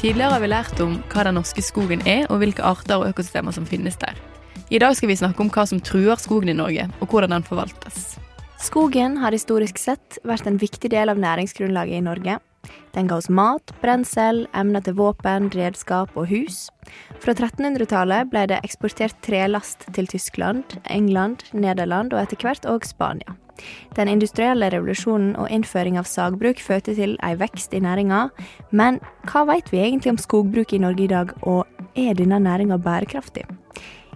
Tidligere har vi lært om hva den norske skogen er, og hvilke arter og økosystemer som finnes der. I dag skal vi snakke om hva som truer skogen i Norge, og hvordan den forvaltes. Skogen har historisk sett vært en viktig del av næringsgrunnlaget i Norge. Den ga oss mat, brensel, emner til våpen, redskap og hus. Fra 1300-tallet ble det eksportert trelast til Tyskland, England, Nederland og etter hvert òg Spania. Den industrielle revolusjonen og innføring av sagbruk førte til ei vekst i næringa, men hva vet vi egentlig om skogbruk i Norge i dag, og er denne næringa bærekraftig?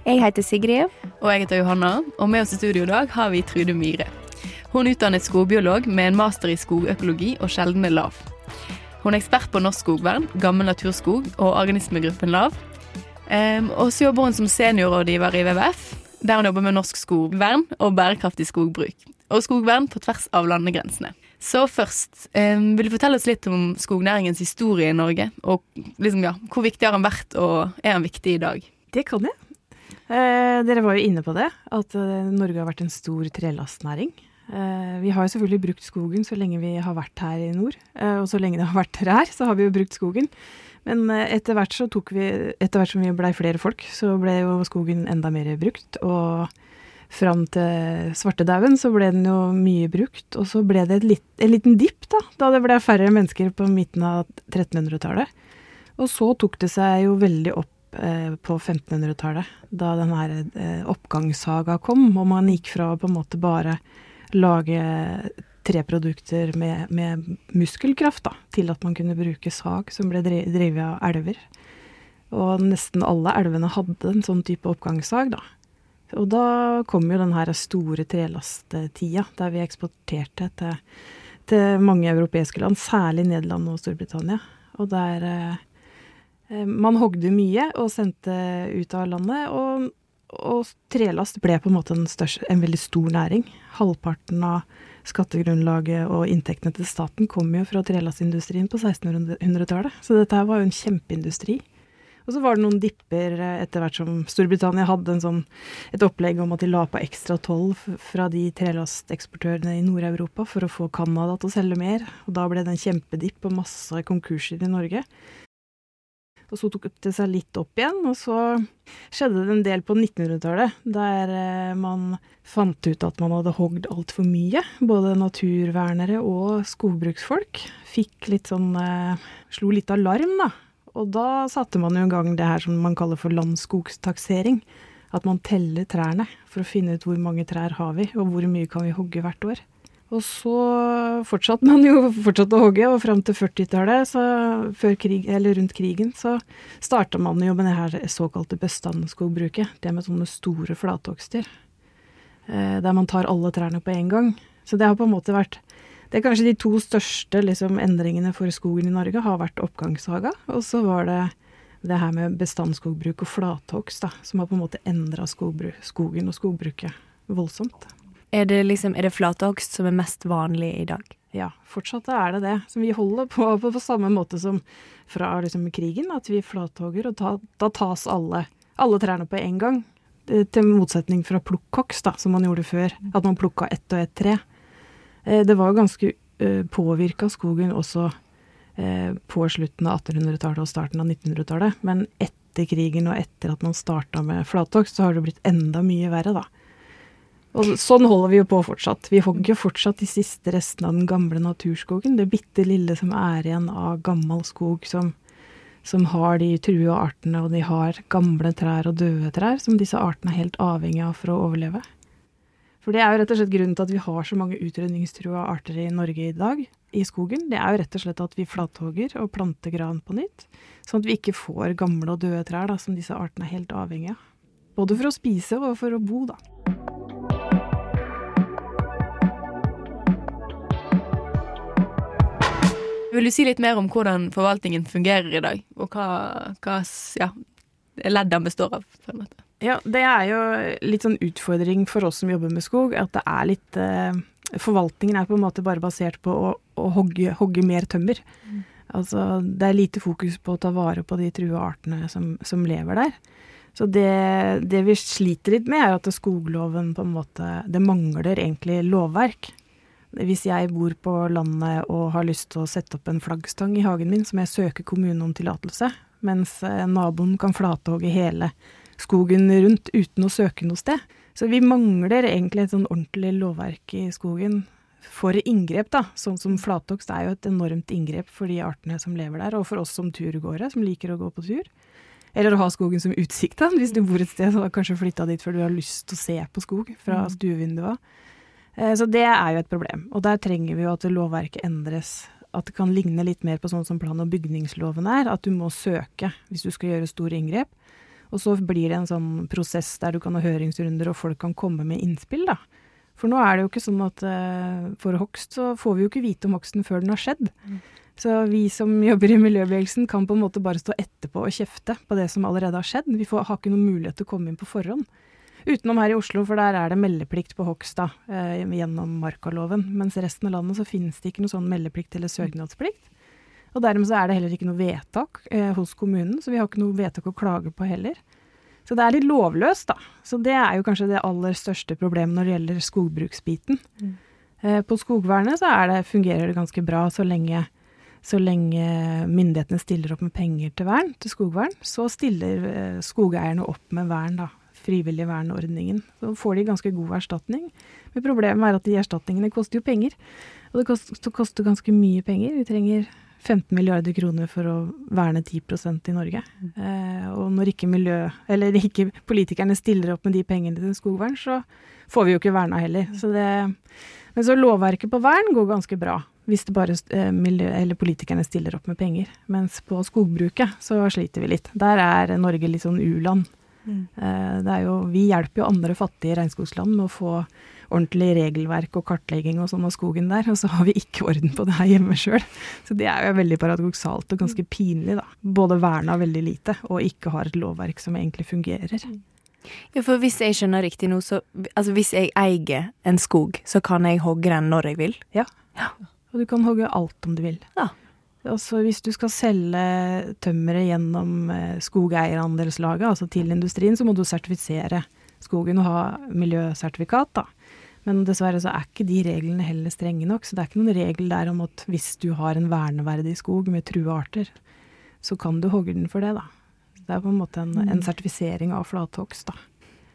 Jeg heter Sigrid. Og jeg heter Johanna, og med oss i studio i dag har vi Trude Myhre. Hun utdannet skogbiolog med en master i skogøkologi og sjeldne lav. Hun er ekspert på norsk skogvern, gammel naturskog og organismegruppen LAV. Um, og så jobber hun som seniorrådgiver i WWF, der hun jobber med norsk skogvern og bærekraftig skogbruk og skogvern på tvers av landegrensene. Så først, eh, vil du fortelle oss litt om skognæringens historie i Norge? Og liksom, ja, hvor viktig har den vært, og er den viktig i dag? Det kan jeg. Eh, dere var jo inne på det, at eh, Norge har vært en stor trelastnæring. Eh, vi har jo selvfølgelig brukt skogen så lenge vi har vært her i nord. Eh, og så lenge det har vært trær, så har vi jo brukt skogen. Men etter hvert, vi, etter hvert som vi blei flere folk, så ble jo skogen enda mer brukt. og fram til svartedauden så ble den jo mye brukt. Og så ble det litt, en liten dipp, da, da det ble færre mennesker på midten av 1300-tallet. Og så tok det seg jo veldig opp eh, på 1500-tallet, da den her eh, oppgangssaga kom, og man gikk fra å på en måte bare lage treprodukter med, med muskelkraft, da, til at man kunne bruke sag som ble drevet av elver. Og nesten alle elvene hadde en sånn type oppgangssag, da. Og da kom jo den her store trelasttida, der vi eksporterte til, til, mange europeiske land, særlig Nederland og Storbritannia. Og der eh, eh, man hogde mye og sendte ut av landet. Og, og trelast ble på en måte en, størst, en, veldig stor næring. Halvparten av skattegrunnlaget og inntektene til staten kom jo fra trelastindustrien på 1600-tallet. Så dette her var jo en kjempeindustri. Og så var det noen dipper eh, etter hvert som Storbritannia hadde sånn, et opplegg om at de la på ekstra toll fra de trelasteksportørene i Nord-Europa for å få Canada til å selge mer. Og da ble det en kjempedipp og masse konkurser i Norge. Og så tok det seg litt opp igjen, og så skjedde det en del på 1900-tallet, der eh, man fant ut at man hadde hogd altfor mye. Både naturvernere og skogbruksfolk fikk litt sånn eh, Slo litt alarm, da og da satte man jo i gang det her som man kaller for landskogstaksering. At man teller trærne for å finne ut hvor mange trær har vi, og hvor mye kan vi hogge hvert år. Og så fortsatte man jo fortsatt å hogge, og fram til 40-tallet, krig, eller rundt krigen, så starta man jo med det her såkalte bestandsskogbruket. Det med sånne store flathogster. Eh, der man tar alle trærne på en gang. Så det har på en måte vært det er kanskje de to største liksom, endringene for skogen i Norge har vært oppgangshaga, og så var det det her med bestandsskogbruk og flathogst, som har på en måte endra skogen og skogbruket voldsomt. Er det, liksom, er det flathogst som er mest vanlig i dag? Ja, fortsatt er det det. Så vi holder på på, på samme måte som fra liksom, krigen, at vi flathogger, og ta, da tas alle, alle trærne på en gang. Til motsetning fra plukkhogst, som man gjorde før. At man plukka ett og ett tre. Eh, det var ganske eh, påvirka skogen også eh, på slutten av 1800-tallet og starten av 1900-tallet. Men etter krigen og etter at man starta med flathogst, så har det blitt enda mye verre, da. Og sånn holder vi jo på fortsatt. Vi hogger fortsatt de siste restene av den gamle naturskogen. Det bitte lille som er igjen av gammel skog som, som har de trua artene, og de har gamle trær og døde trær, som disse artene er helt avhengig av for å overleve. For det er jo rett og slett grunnen til at vi har så mange utrydningstrua arter i Norge i dag, i skogen. Det er jo rett og slett at vi flathogger og planter gran på nytt. Sånn at vi ikke får gamle og døde trær da, som disse artene er helt avhengige av. Både for å spise og for å bo, da. Vil du si litt mer om hvordan forvaltningen fungerer i dag, og hva, hva ja, leddene består av? på en måte? Ja, det er jo litt sånn utfordring for oss som jobber med skog, at det er litt eh, Forvaltningen er på en måte bare basert på å, å hogge, hogge, mer tømmer. Mm. Altså, det er lite fokus på å ta vare på de trua artene som, som lever der. Så det, det, vi sliter litt med, er at skogloven på en måte Det mangler egentlig lovverk. Hvis jeg bor på landet og har lyst til å sette opp en flaggstang i hagen min, så må jeg søke kommunen om tillatelse, mens eh, naboen kan flatehogge hele skogen rundt uten å søke noe sted. Så vi mangler egentlig et sånn ordentlig lovverk i skogen for inngrep, da. Sånn som flathogst er jo et enormt inngrep for de artene som lever der, og for oss som turgåere, som liker å gå på tur. Eller å ha skogen som utsikt, da. Hvis du bor et sted og har kanskje flytta dit før du har lyst til å se på skog fra stuevindua. stuevinduet. Eh, så det er jo et problem. Og der trenger vi jo at lovverket endres. At det kan ligne litt mer på sånn som plan- og bygningsloven er. At du må søke hvis du skal gjøre store inngrep. Og så blir det en sånn prosess der du kan ha høringsrunder og folk kan komme med innspill, da. For nå er det jo ikke sånn at uh, for hogst så får vi jo ikke vite om hogsten før den har skjedd. Mm. Så vi som jobber i miljøbevegelsen kan på en måte bare stå etterpå og kjefte på det som allerede har skjedd. Vi får, har ikke noen mulighet til å komme inn på forhånd. Utenom her i Oslo, for der er det meldeplikt på hogst uh, gjennom markaloven. Mens i resten av landet så finnes det ikke noe sånn meldeplikt eller søknadsplikt. Og dermed så er det heller ikke noe vedtak eh, hos kommunen, så vi har ikke noe vedtak å klage på heller. Så det er litt lovløst, da. Så det er jo kanskje det aller største problemet når det gjelder skogbruksbiten. Mm. Eh, på skogvernet så det, fungerer det ganske bra så lenge, så lenge myndighetene stiller opp med penger til vern, til skogvern. Så stiller eh, skogeierne opp med vern, da. Frivillig vernordningen. Så får de ganske god erstatning. Men problemet er at de erstatningene koster jo penger. Og det koster, koster ganske mye penger. Vi trenger 15 milliarder kroner for å verne 10% i Norge. Eh, og når ikke miljø, eller ikke politikerne stiller opp med de pengene til skogvern, så får vi jo ikke verna heller. Så det, men så lovverket på vern går ganske bra, hvis det bare eh, miljø, eller politikerne stiller opp med penger. Mens på skogbruket så sliter vi litt. Der er Norge litt sånn u-land. Mm. Eh, det er jo, vi hjelper jo andre fattige regnskogsland med å få ordentlig regelverk og kartlegging og sånn av skogen der, og så har vi ikke orden på det her hjemme sjøl. Så det er jo veldig paradoksalt og ganske pinlig, da. Både verna veldig lite og ikke har et lovverk som egentlig fungerer. Ja, for hvis jeg skjønner riktig nå, så altså hvis jeg eier en skog, så kan jeg hogge den når jeg vil? Ja. ja. Og du kan hogge alt om du vil. Ja. Altså hvis du skal selge tømmeret gjennom eh, skogeierandelslaget, altså til industrien, så må du sertifisere skogen og ha miljøsertifikat, da. Men dessverre så er ikke de reglene heller strenge nok. Så det er ikke noen regel der om at hvis du har en verneverdig skog med true arter, så kan du hogge den for det, da. Det er på en måte en, en mm. sertifisering av flathogst, da.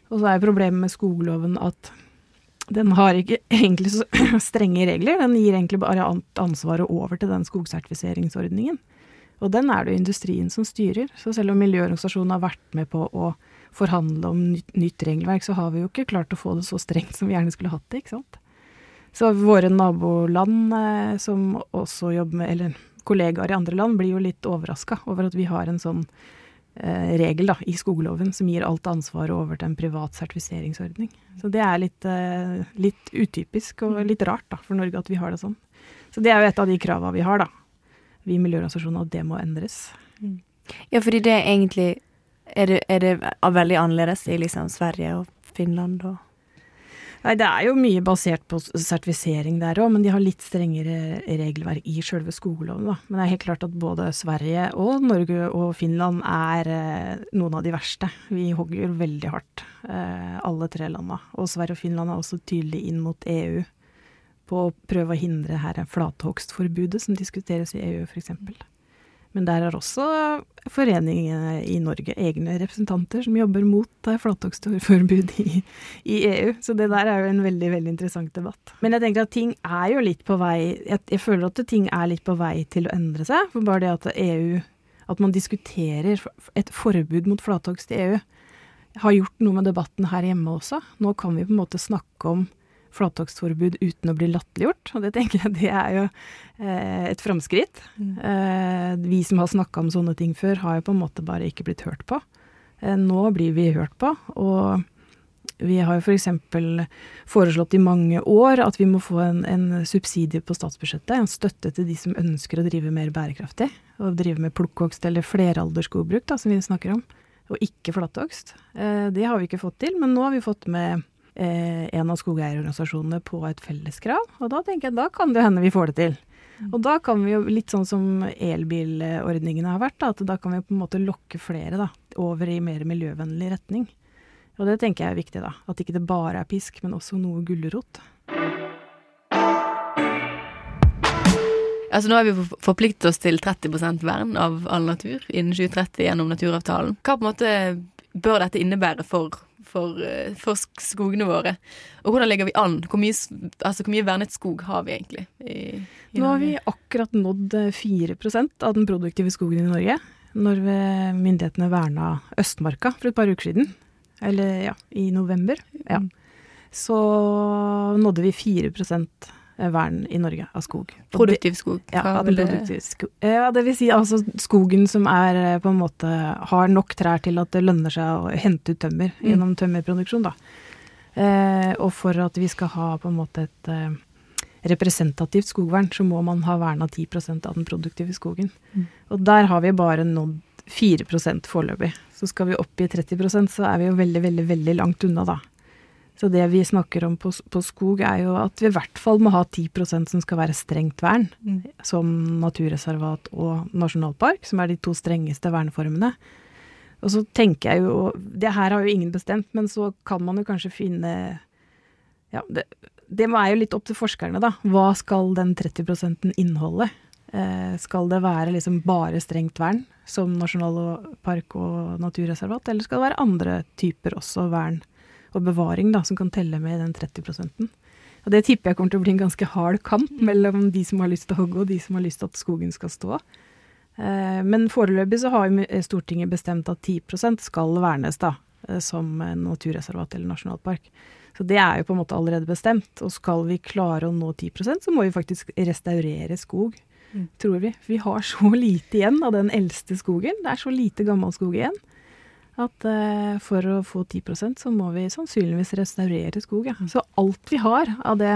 Og så er problemet med skogloven at den har ikke egentlig så strenge regler. Den gir egentlig bare ansvaret over til den skogsertifiseringsordningen. Og den er det jo industrien som styrer. Så selv om miljøorganisasjonen har vært med på å forhandle om nytt, regelverk, så har vi jo ikke klart å få det så strengt som vi gjerne skulle hatt det, ikke sant. Så våre naboland eh, som også jobber med, eller kollegaer i andre land, blir jo litt overraska over at vi har en sånn eh, regel da, i skogloven som gir alt ansvaret over til en privat sertifiseringsordning. Så det er litt, eh, litt utypisk og litt rart da, for Norge at vi har det sånn. Så det er jo et av de krava vi har, da. Vi i miljøorganisasjonene, at det må endres. Ja, fordi det er egentlig er det, er det veldig annerledes i liksom Sverige og Finland og Nei, det er jo mye basert på sertifisering der òg, men de har litt strengere regelverk i sjølve skogloven, da. Men det er helt klart at både Sverige og Norge og Finland er eh, noen av de verste. Vi hogger veldig hardt, eh, alle tre landa. Og Sverige og Finland er også tydelig inn mot EU på å prøve å hindre her flathogstforbudet som diskuteres i EU, f.eks. Men der er også foreningene i Norge egne representanter som jobber mot eh, i, i, EU. Så det der er jo en veldig veldig interessant debatt. Men jeg tenker at ting er jo litt på vei Jeg, jeg føler at ting er litt på vei til å endre seg. For bare det at EU At man diskuterer et forbud mot flathogst i EU, har gjort noe med debatten her hjemme også. Nå kan vi på en måte snakke om flathogstforbud uten å bli latterliggjort. Og det tenker jeg det er jo eh, et framskritt. Mm. Eh, vi som har snakka om sånne ting før, har jo på en måte bare ikke blitt hørt på. Eh, nå blir vi hørt på, og vi har jo f.eks. For foreslått i mange år at vi må få en, en, subsidie på statsbudsjettet, en støtte til de som ønsker å drive mer bærekraftig. Og drive med plukkhogst eller fleralderskogbruk, da, som vi snakker om. Og ikke flatthogst. Eh, det har vi ikke fått til, men nå har vi fått med eh, en av skogeierorganisasjonene på et felleskrav. Og da tenker jeg da kan det hende vi får det til. Mm. Og da kan vi jo, litt sånn som elbilordningene har vært, da, at da kan vi på en måte lokke flere da, over i mer miljøvennlig retning. Og det tenker jeg er viktig, da. At ikke det bare er pisk, men også noe gulrot. Altså Nå har vi forpliktet oss til 30% vern av all natur innen 2030 gjennom naturavtalen. Hva på en måte bør dette innebære for, for, eh, for skogene våre? Og hvordan legger vi an? Hvor mye, altså, hvor mye vernet skog har vi egentlig? I, i Nå har vi akkurat nådd 4 eh, av den produktive skogen i Norge. Når myndighetene verna Østmarka for et par uker siden. Eller ja, i november. Ja. Mm. Så nådde vi 4 Eh, vern i Norge av skog. Produktiv skog? Ja, det, produktiv skog. ja, det vil si altså skogen som er eh, på en måte har nok trær til at det lønner seg å hente ut tømmer mm. gjennom tømmerproduksjon, da. Eh, og for at vi skal ha på en måte et eh, representativt skogvern, så må man ha verna 10% av den produktive skogen. Mm. Og der har vi bare nådd 4% foreløpig. Så skal vi opp i 30% så er vi jo veldig, veldig, veldig langt unna, da. Så det vi snakker om på, på, skog, er jo at vi i hvert fall må ha 10% som skal være strengt vern, mm. som naturreservat og nasjonalpark, som er de to strengeste verneformene. Og så tenker jeg jo Det her har jo ingen bestemt, men så kan man jo kanskje finne Ja, det, det er jo litt opp til forskerne, da. Hva skal den 30 inneholde? Eh, skal det være liksom bare strengt vern, som nasjonalpark og naturreservat, eller skal det være andre typer også vern? Og bevaring da, som kan telle med den 30 -prosenten. Og Det tipper jeg kommer til å bli en ganske hard kamp mellom de som har lyst til å hogge og de som har lyst til at skogen skal stå. Eh, men foreløpig så har Stortinget bestemt at 10% skal vernes da, eh, som naturreservat eller nasjonalpark. Så det er jo på en måte allerede bestemt. Og skal vi klare å nå 10% så må vi faktisk restaurere skog, mm. tror vi. Vi har så lite igjen av den eldste skogen. Det er så lite gammel skog igjen at uh, for å få 10% så må vi sannsynligvis restaurere skog. Ja. Så alt vi har av det,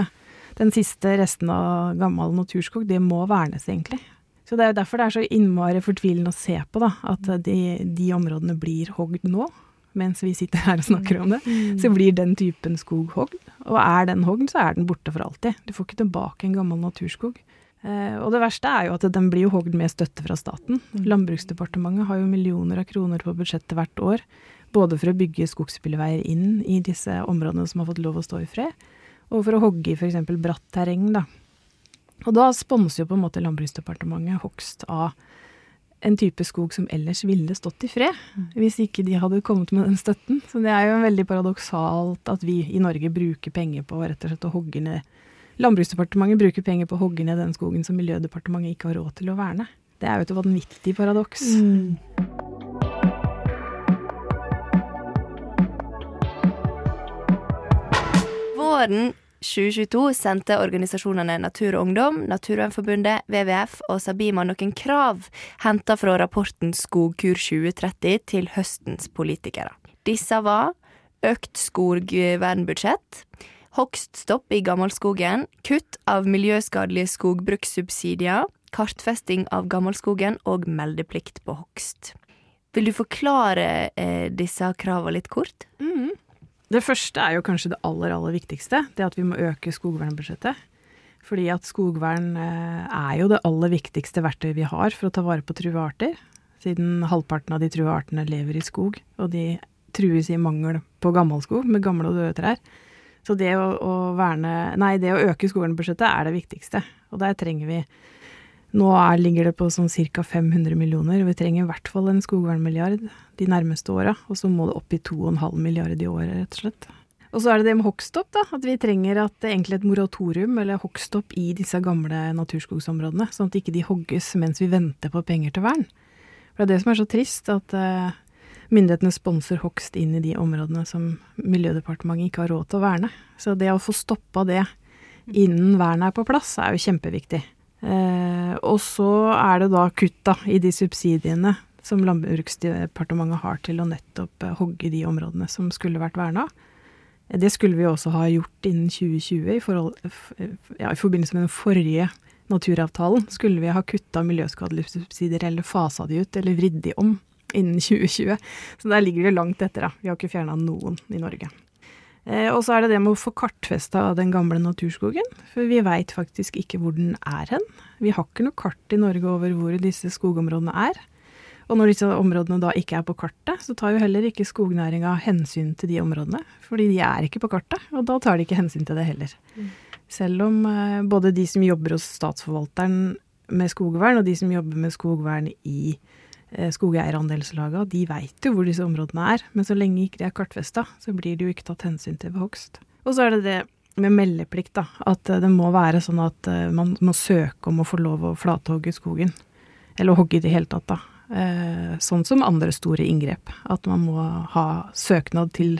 den siste resten av gammel naturskog, det må vernes, egentlig. Så det er jo derfor det er så innmari fortvilende å se på, da, at de, de områdene blir hogd nå. Mens vi sitter her og snakker om det, mm. så blir den typen skog hogd. Og er den hogd, så er den borte for alltid. Du får ikke tilbake en gammel naturskog. Eh, og det verste er jo at den blir jo hogd med støtte fra staten. Mm. Landbruksdepartementet har jo millioner av kroner på budsjettet hvert år. Både for å bygge skogsbilveier inn i disse områdene som har fått lov å stå i fred, og for å hogge i f.eks. bratt terreng, da. Og da sponser jo på en måte Landbruksdepartementet hogst av en type skog som ellers ville stått i fred, mm. hvis ikke de hadde kommet med den støtten. Så det er jo veldig paradoksalt at vi i Norge bruker penger på rett og slett å hogge ned Landbruksdepartementet bruker penger på å hogge ned den skogen som Miljødepartementet ikke har råd til å verne. Det er jo et vanvittig paradoks. Mm. Våren 2022 sendte organisasjonene Natur og Ungdom, Naturvernforbundet, WWF og Sabima noen krav henta fra rapporten Skogkur 2030 til høstens politikere. Disse var økt skogvernbudsjett, hogststopp i gammelskogen, kutt av miljøskadelige skogbrukssubsidier, kartfesting av gammelskogen og meldeplikt på hogst. Vil du forklare eh, disse kravene litt kort? Mm. Det første er jo kanskje det aller, aller viktigste. Det at vi må øke skogvernbudsjettet. Fordi at skogvern eh, er jo det aller viktigste verktøyet vi har for å ta vare på truearter. Siden halvparten av de true artene lever i skog, og de trues i mangel på gammelskog med gamle og døde trær. Så det å, å, verne Nei, det å øke skogvernbudsjettet er det viktigste. Og der trenger vi Nå er, ligger det på sånn ca. 500 millioner. Vi trenger i hvert fall en skogvernmilliard de nærmeste åra. Og så må det opp i 2,5 milliard i året, rett og slett. Og så er det det med hogststopp, da. At vi trenger at det egentlig et moratorium eller hogststopp i disse gamle naturskogsområdene. Sånn at ikke de hogges mens vi venter på penger til vern. For det er det som er så trist, at uh, myndighetene sponser hogst inn i de områdene som Miljødepartementet ikke har råd til å verne. Så det å få stoppa det innen vernet er på plass, er jo kjempeviktig. Eh, og så er det da kutta i de subsidiene som Landbruksdepartementet har til å nettopp eh, hogge de områdene som skulle vært verna. Det skulle vi også ha gjort innen 2020 i, forhold, ja, i forbindelse med den forrige naturavtalen. Skulle vi ha kutta miljøskadelige subsidier eller fasa de ut, eller vridd de om innen 2020. Så der ligger vi langt etter, da. Vi har ikke fjerna noen i Norge. Eh, og så er det det med å få kartfesta den gamle naturskogen. For vi veit faktisk ikke hvor den er hen. Vi har ikke noe kart i Norge over hvor disse skogområdene er. Og når disse områdene da ikke er på kartet, så tar jo heller ikke skognæringa hensyn til de områdene. Fordi de er ikke på kartet, og da tar de ikke hensyn til det heller. Mm. Selv om eh, både de som jobber hos statsforvalteren med skogvern, og de som jobber med skogvern i eh, skogeierandelslaga, de veit jo hvor disse områdene er. Men så lenge ikke de er kartfesta, så blir det jo ikke tatt hensyn til ved hogst. Og så er det det med meldeplikt, da. At eh, det må være sånn at eh, man må søke om å få lov å flathogge skogen. Eller hogge i det hele tatt, da. Sånn som andre store inngrep. At man må ha søknad til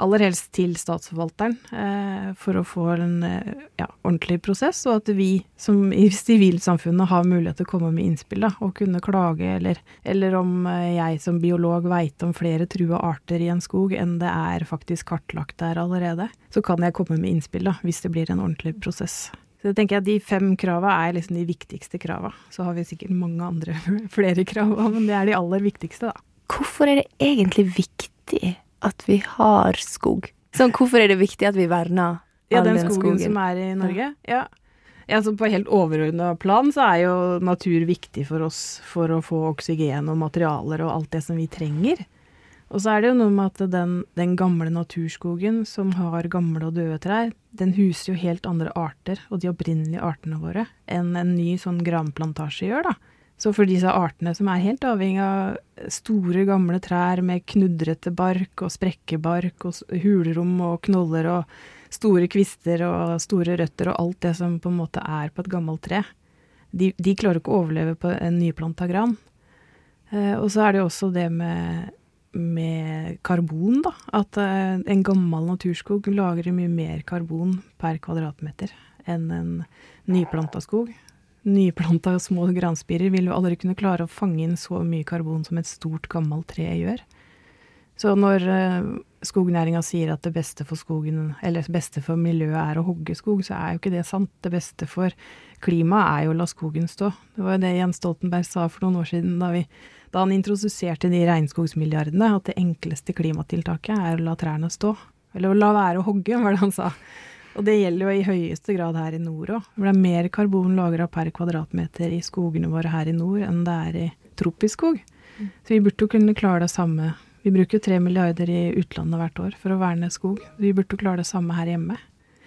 aller helst til statsforvalteren eh, for å få en eh, ja, ordentlig prosess, og at vi som i sivilsamfunnet har mulighet til å komme med innspill da, og kunne klage, eller, eller om eh, jeg som biolog veit om flere trua arter i en skog enn det er faktisk kartlagt der allerede, så kan jeg komme med innspill da, hvis det blir en ordentlig prosess. Så jeg tenker at De fem krava er liksom de viktigste krava. Så har vi sikkert mange andre flere krav, men det er de aller viktigste, da. Hvorfor er det egentlig viktig at vi har skog? Sånn, hvorfor er det viktig at vi verner ja, all den den skogen, skogen? som er i Norge? Ja. ja. så På helt overordna plan så er jo natur viktig for oss for å få oksygen og materialer og alt det som vi trenger. Og så er det jo noe med at den, den gamle naturskogen som har gamle og døde trær, den huser jo helt andre arter, og de opprinnelige artene våre, enn en ny sånn granplantasje gjør, da. Så for disse artene som er helt avhengig av store, gamle trær med knudrete bark og sprekkebark og hulrom og knoller og store kvister og store røtter og alt det som på en måte er på et gammelt tre, de, de klarer ikke å overleve på en nyplanta gran. Eh, og så er det jo også det med, med karbon, da. At eh, en gammel naturskog lagrer mye mer karbon per kvadratmeter enn en nyplanta skog. Nyplanta små granspirer vil jo aldri kunne klare å fange inn så mye karbon som et stort, gammelt tre gjør. Så når uh, skognæringa sier at det beste for skogen, eller det beste for miljøet er å hogge skog, så er jo ikke det sant. Det beste for klimaet er jo å la skogen stå. Det var jo det Jens Stoltenberg sa for noen år siden da, vi, da han introduserte de regnskogsmilliardene, at det enkleste klimatiltaket er å la trærne stå. Eller å la være å hogge, var det han sa. Og det gjelder jo i høyeste grad her i nord òg. Det er mer karbon lagra per kvadratmeter i skogene våre her i nord enn det er i tropisk skog. Så vi burde jo kunne klare det samme. Vi bruker jo tre milliarder i utlandet hvert år for å verne skog. Vi burde jo klare det samme her hjemme.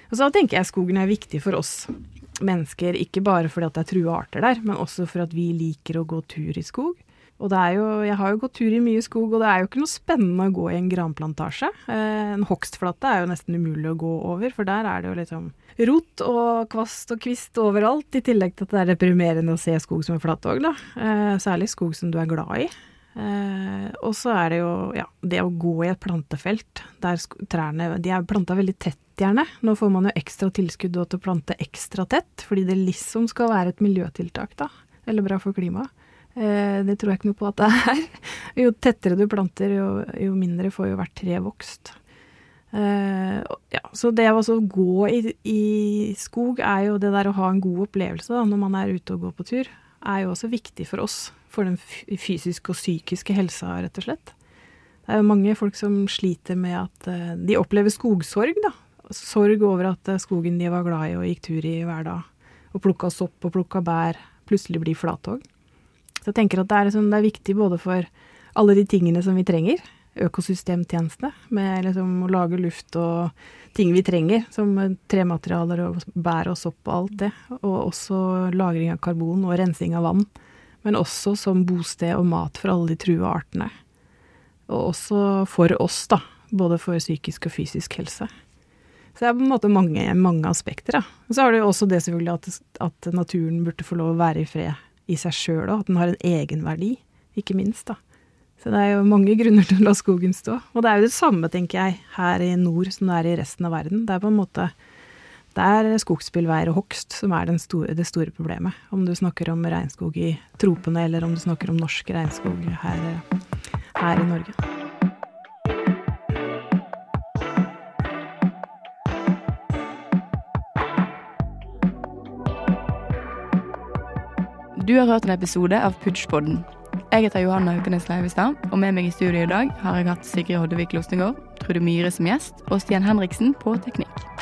Og så tenker jeg skogen er viktig for oss mennesker, ikke bare fordi at det er trua arter der, men også for at vi liker å gå tur i skog. Og det er jo, jeg har jo gått tur i mye skog, og det er jo ikke noe spennende å gå i en granplantasje. Eh, en hogstflate er jo nesten umulig å gå over, for der er det jo liksom rot og kvast og kvist overalt, i tillegg til at det er deprimerende å se skog som er flat òg, da. Eh, særlig skog som du er glad i. Eh, og så er det jo ja, det å gå i et plantefelt der trærne De er planta veldig tett, gjerne. Nå får man jo ekstra tilskudd til å plante ekstra tett, fordi det liksom skal være et miljøtiltak, da. Eller bra for klimaet. Eh, det tror jeg ikke noe på at det er. Jo tettere du planter, jo, jo mindre får jo hvert tre vokst. Eh, ja, så det å gå i, i skog er jo det der å ha en god opplevelse da, når man er ute og går på tur, er jo også viktig for oss. For den fysiske og psykiske helsa, rett og slett. Det er jo mange folk som sliter med at eh, de opplever skogsorg, da. Sorg over at skogen de var glad i og gikk tur i hver dag, og plukka sopp og plukka bær, plutselig blir flathogg. Så jeg tenker at det er, liksom, det er viktig både for alle de tingene som vi trenger, økosystemtjenestene, med liksom å lage luft og ting vi trenger, som trematerialer og bær og sopp og alt det, og også lagring av karbon og rensing av vann, men også som bosted og mat for alle de trua artene. Og også for oss, da, både for psykisk og fysisk helse. Så det er på en måte mange, mange aspekter. Da. Og så har du også det selvfølgelig at, at naturen burde få lov å være i fred i seg sjøl òg, at den har en egenverdi, ikke minst. da. Så det er jo mange grunner til å la skogen stå. Og det er jo det samme, tenker jeg, her i nord som det er i resten av verden. Det er på en måte det er skogsbilveier og hogst som er store, det store problemet. Om du snakker om regnskog i tropene, eller om du snakker om norsk regnskog her, her i Norge. Du har hørt en episode av Pudgepodden. Jeg heter Johanna Haukenes Leivestad, og med meg i studio i dag har jeg hatt Sigrid Hoddevik Lostengård, Trude Myhre som gjest og Stian Henriksen på teknikk.